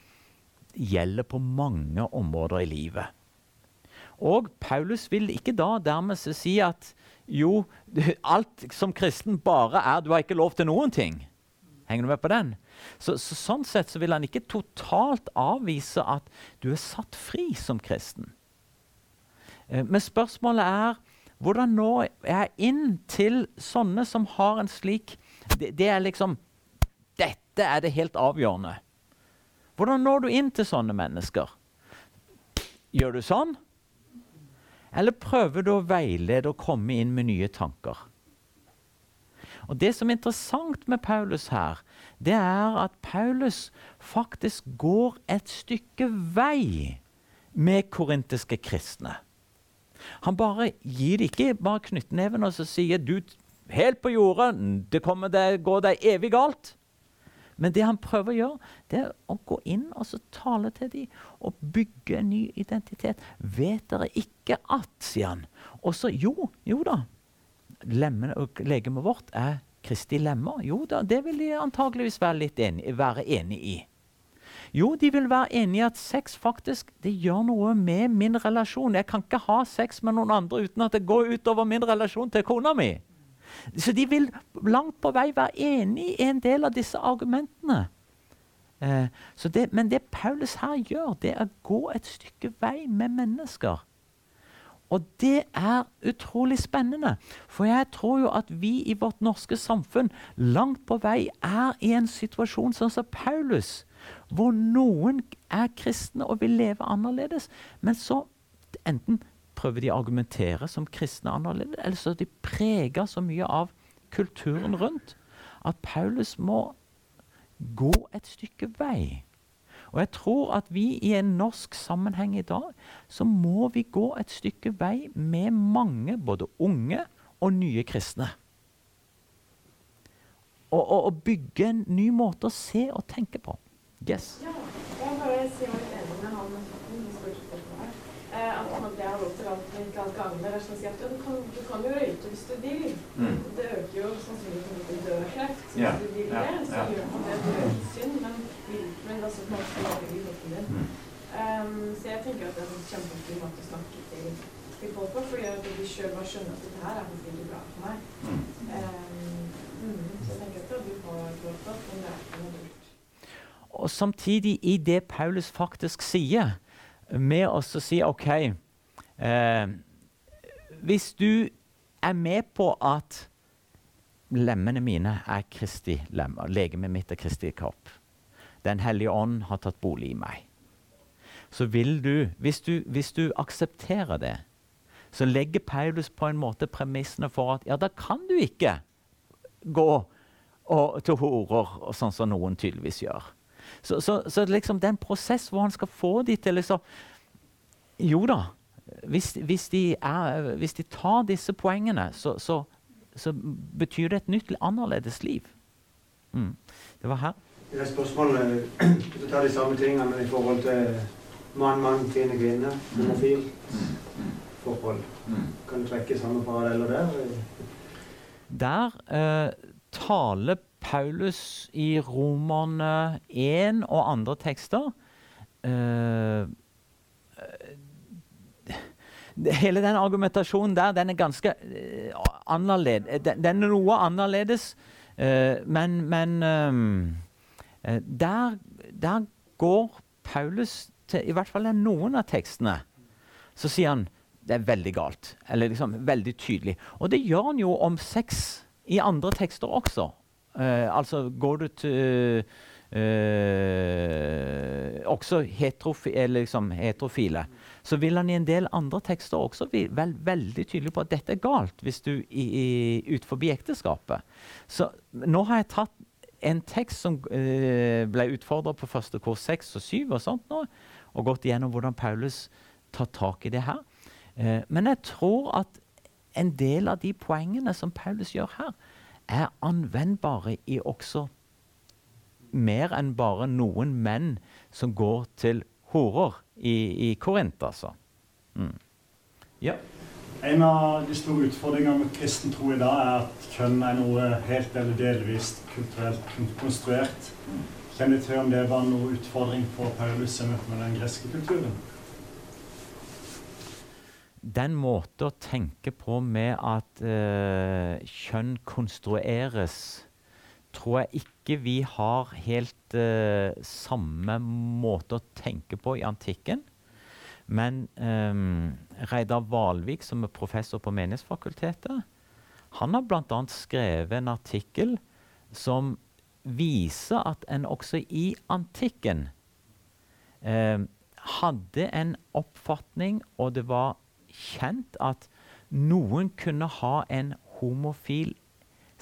gjelder på mange områder i livet. Og Paulus vil ikke da dermed si at jo, alt som kristen bare er Du har ikke lov til noen ting. Henger du med på den? Så, så, sånn sett så vil han ikke totalt avvise at du er satt fri som kristen. Eh, men spørsmålet er hvordan når jeg inn til sånne som har en slik det, det, er liksom Dette er det helt avgjørende. Hvordan når du inn til sånne mennesker? Gjør du sånn? Eller prøver du å veilede og komme inn med nye tanker? Og Det som er interessant med Paulus her, det er at Paulus faktisk går et stykke vei med korintiske kristne. Han bare gir det ikke bare knyttneven og så sier du helt på jordet det, kommer det går deg evig galt. Men det han prøver å gjøre, det er å gå inn og så tale til dem og bygge en ny identitet. Vet dere ikke at, sier han. Og så jo, jo da. Lemmene og legemet vårt er Kristi lemmer. Jo da, det vil de antageligvis være, enige, være enig i. Jo, de vil være enig i at sex faktisk det gjør noe med min relasjon. Jeg kan ikke ha sex med noen andre uten at det går utover min relasjon til kona mi. Så de vil langt på vei være enig i en del av disse argumentene. Eh, det, men det Paulus her gjør, det er å gå et stykke vei med mennesker. Og det er utrolig spennende. For jeg tror jo at vi i vårt norske samfunn langt på vei er i en situasjon sånn som Paulus, hvor noen er kristne og vil leve annerledes, men så enten prøver de å argumentere som kristne annerledes, eller så de preger så mye av kulturen rundt at Paulus må gå et stykke vei. Og jeg tror at vi i en norsk sammenheng i dag, så må vi gå et stykke vei med mange, både unge og nye kristne. Og, og, og bygge en ny måte å se og tenke på. Yes. Ja, jeg bare si meg enig med han at man har lov til alt, men ikke alt. Det er sånn å si at du kan, du kan jo røyke hvis du vil. Mm. Det øker jo sannsynligheten for at du dør kreft. Så yeah. hvis du vil det, så yeah. gjør man det. Er synd, men, altså på en måte livet din. Mm. Um, så jeg tenker at det er en kjempefin måte å snakke til, til folk på, fordi at de sjøl bare skjønner at dette her er faktisk ikke bra for meg. Mm. Um, så jeg tenker at du har lov til er ikke noe lurt. Og samtidig, i det Paulus faktisk sier, med å si OK eh, Hvis du er med på at lemmene mine er Kristi lemmer, legemet mitt er Kristi kropp Den hellige ånd har tatt bolig i meg. Så vil du hvis, du hvis, du aksepterer det, så legger Paulus på en måte premissene for at ja, da kan du ikke gå og, til horer, sånn som noen tydeligvis gjør. Så, så, så liksom det er en prosess hvor han skal få de til liksom Jo da. Hvis, hvis, de, er, hvis de, tar disse poengene, så, så, betyr det et nytt, annerledes liv. Mm. Det var her. Det er spørsmålet Du tar de samme tingene, men i forhold til mann, mann, kvinne, kvinne, homofil mm. forhold. Kan du trekke samme paralleller der? Der eh, taler Paulus i Romerne 1 og andre tekster eh, Hele den argumentasjonen der den er ganske eh, annerledes. Den, den, er noe annerledes, uh, men, men der, der, går Paulus til I hvert fall noen av tekstene. Så sier han det er veldig galt. Eller liksom veldig tydelig. Og det gjør han jo om sex i andre tekster også. Uh, altså går du til uh, også heterofi liksom heterofile, så vil han i en del andre tekster også være veldig tydelig på at dette er galt hvis du er ut forbi ekteskapet. Så nå har jeg tatt en tekst som uh, ble utfordra på første kurs 6 og 7 og sånt nå, og gått igjennom hvordan Paulus tar tak i det her. men jeg tror at en del av de poengene som Paulus gjør her, er anvendbare i også mer enn bare noen menn som går til horer i, i Korint, altså. Mm. Ja. En av de store utfordringene med kristen tro i dag er at kjønn er noe helt eller delvis kulturelt konstruert. Kjenner du til om det var noe utfordring for Paulus i møte med den greske kulturen? den måten å tenke på med at uh, kjønn konstrueres, tror jeg ikke vi har helt uh, samme måte å tenke på i antikken. Men um, Reidar Valvik, som er professor på Menighetsfakultetet, han har bl.a. skrevet en artikkel som viser at en også i antikken uh, hadde en oppfatning, og det var kjent at noen kunne ha en homofil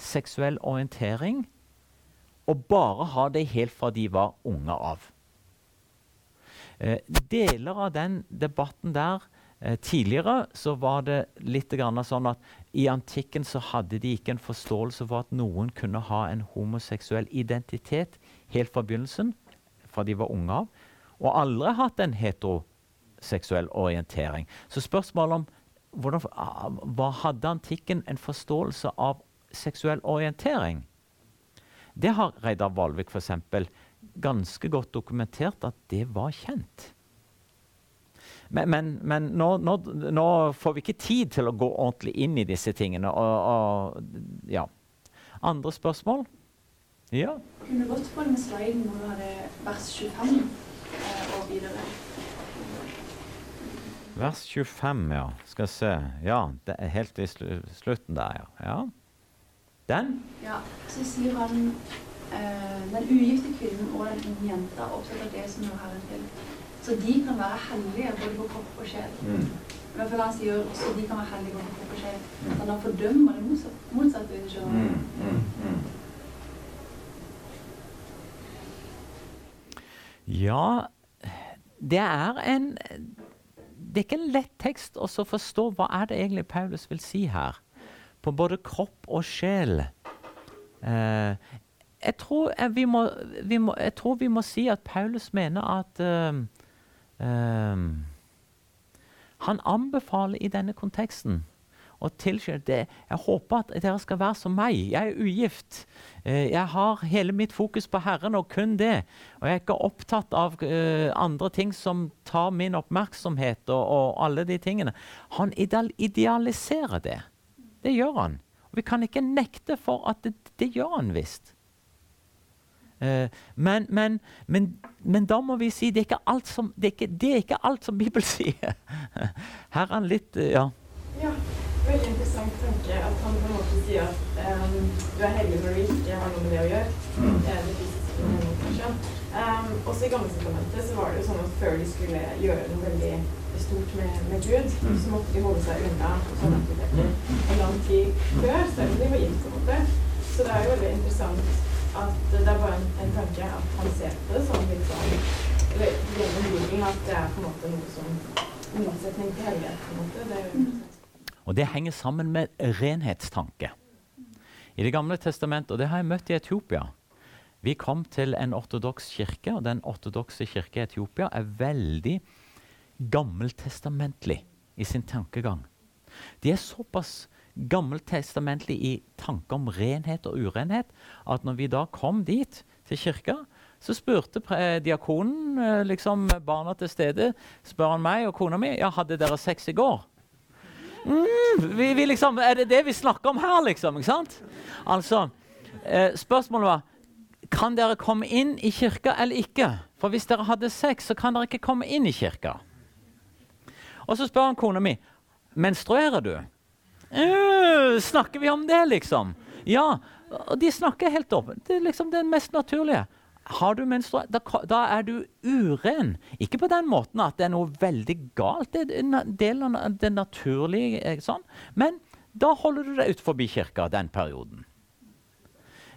seksuell orientering og bare ha det helt fra de var unge av. Eh, deler av den debatten der Eh, tidligere så var det litt sånn at i antikken så hadde de ikke en forståelse for at noen kunne ha en homoseksuell identitet helt fra begynnelsen, fra de var unge av, og aldri hatt en heteroseksuell orientering. Så spørsmålet om hvordan, ah, hva hadde antikken en forståelse av seksuell orientering? Det har Reidar Valvik f.eks. ganske godt dokumentert at det var kjent. Men, men, men nå, nå, nå, får vi ikke tid til å gå ordentlig inn i disse tingene. Og, og, ja. Andre spørsmål? Ja? Kunne godt på den sliden hvor du hadde vers 25 eh, og videre? Vers 25, ja. Skal se. Ja, det er helt i slutten der, ja. ja. Den? Ja, så sier han den ugifte kvinnen og den unge jenta opptatt av det som er Herren til. Så de kan være hellige både på kropp og sjel. Mm. Men for han sier også de kan være hellige både på kropp og sjel. Mm. Så han fordømmer det motsatte. Motsatt, mm. Mm. Mm. Ja, det er en Det er ikke en lett tekst å forstå hva er det egentlig Paulus vil si her. På både kropp og sjel. Eh, jeg, tror, jeg, vi må, vi må, jeg, tror vi må, si at Paulus mener at uh, uh, han anbefaler i denne konteksten å tilskje det. Jeg håper at dere skal være som meg. Jeg er ugift. Uh, jeg har hele mitt fokus på Herren og kun det. Og jeg er ikke opptatt av andre ting som tar min oppmerksomhet og, og alle de tingene. Han ideal idealiserer det. Det gjør han. Vi kan ikke nekte for at det, det gjør han visst. Uh, men, men, men, men, da må vi si det er ikke alt som, det er ikke, det er ikke alt som Bibelen sier. Her er han litt uh, ja. ja. Veldig interessant tanke at han på en måte sier at um, du er heldig når du ikke har noe med det å gjøre. Mm. Det er det fysiske um, Også i Gammeltestamentet så var det jo sånn at før de skulle gjøre noe veldig stort med, med Gud, mm. så måtte de holde seg unna sånne aktiviteter en lang tid før, selv om de var gift. på en måte. Så det er jo veldig interessant at det er bare en, en tanke at han ser på det som litt sånn eller gjennom at det er på en måte noe som motsetning til på en måte. Det mm. og det henger sammen med renhetstanke. I Det gamle testamentet, og det har jeg møtt i Etiopia Vi kom til en ortodoks kirke, og den ortodokse kirke i Etiopia er veldig gammeltestamentlig i sin tankegang. De er såpass gammeltestamentlig i tanke om renhet og urenhet, at når vi da kom dit, til kirka, så spurte diakonen eh, liksom barna til stede spør han meg og kona mi ja, hadde dere sex i går. Mm, vi, vi liksom, er det det vi snakker om her, liksom? ikke sant? Altså, eh, Spørsmålet var kan dere komme inn i kirka eller ikke. For hvis dere hadde sex, så kan dere ikke komme inn i kirka. Og så spør han kona mi menstruerer du. Uh, snakker vi om det, liksom? Ja. Og de snakker helt opp. Det er liksom det mest naturlige. Har du menstruasjon, da, da, er du uren. Ikke på den måten at det er noe veldig galt. Det er en del av det naturlige. Eh, sånn. Men da holder du deg utenfor kirka den perioden.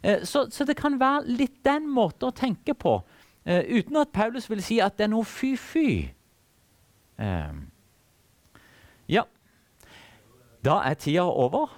Eh, så, så, det kan være litt den måten å tenke på, eh, uten at Paulus vil si at det er noe fy-fy. Eh, ja. Da er tida over.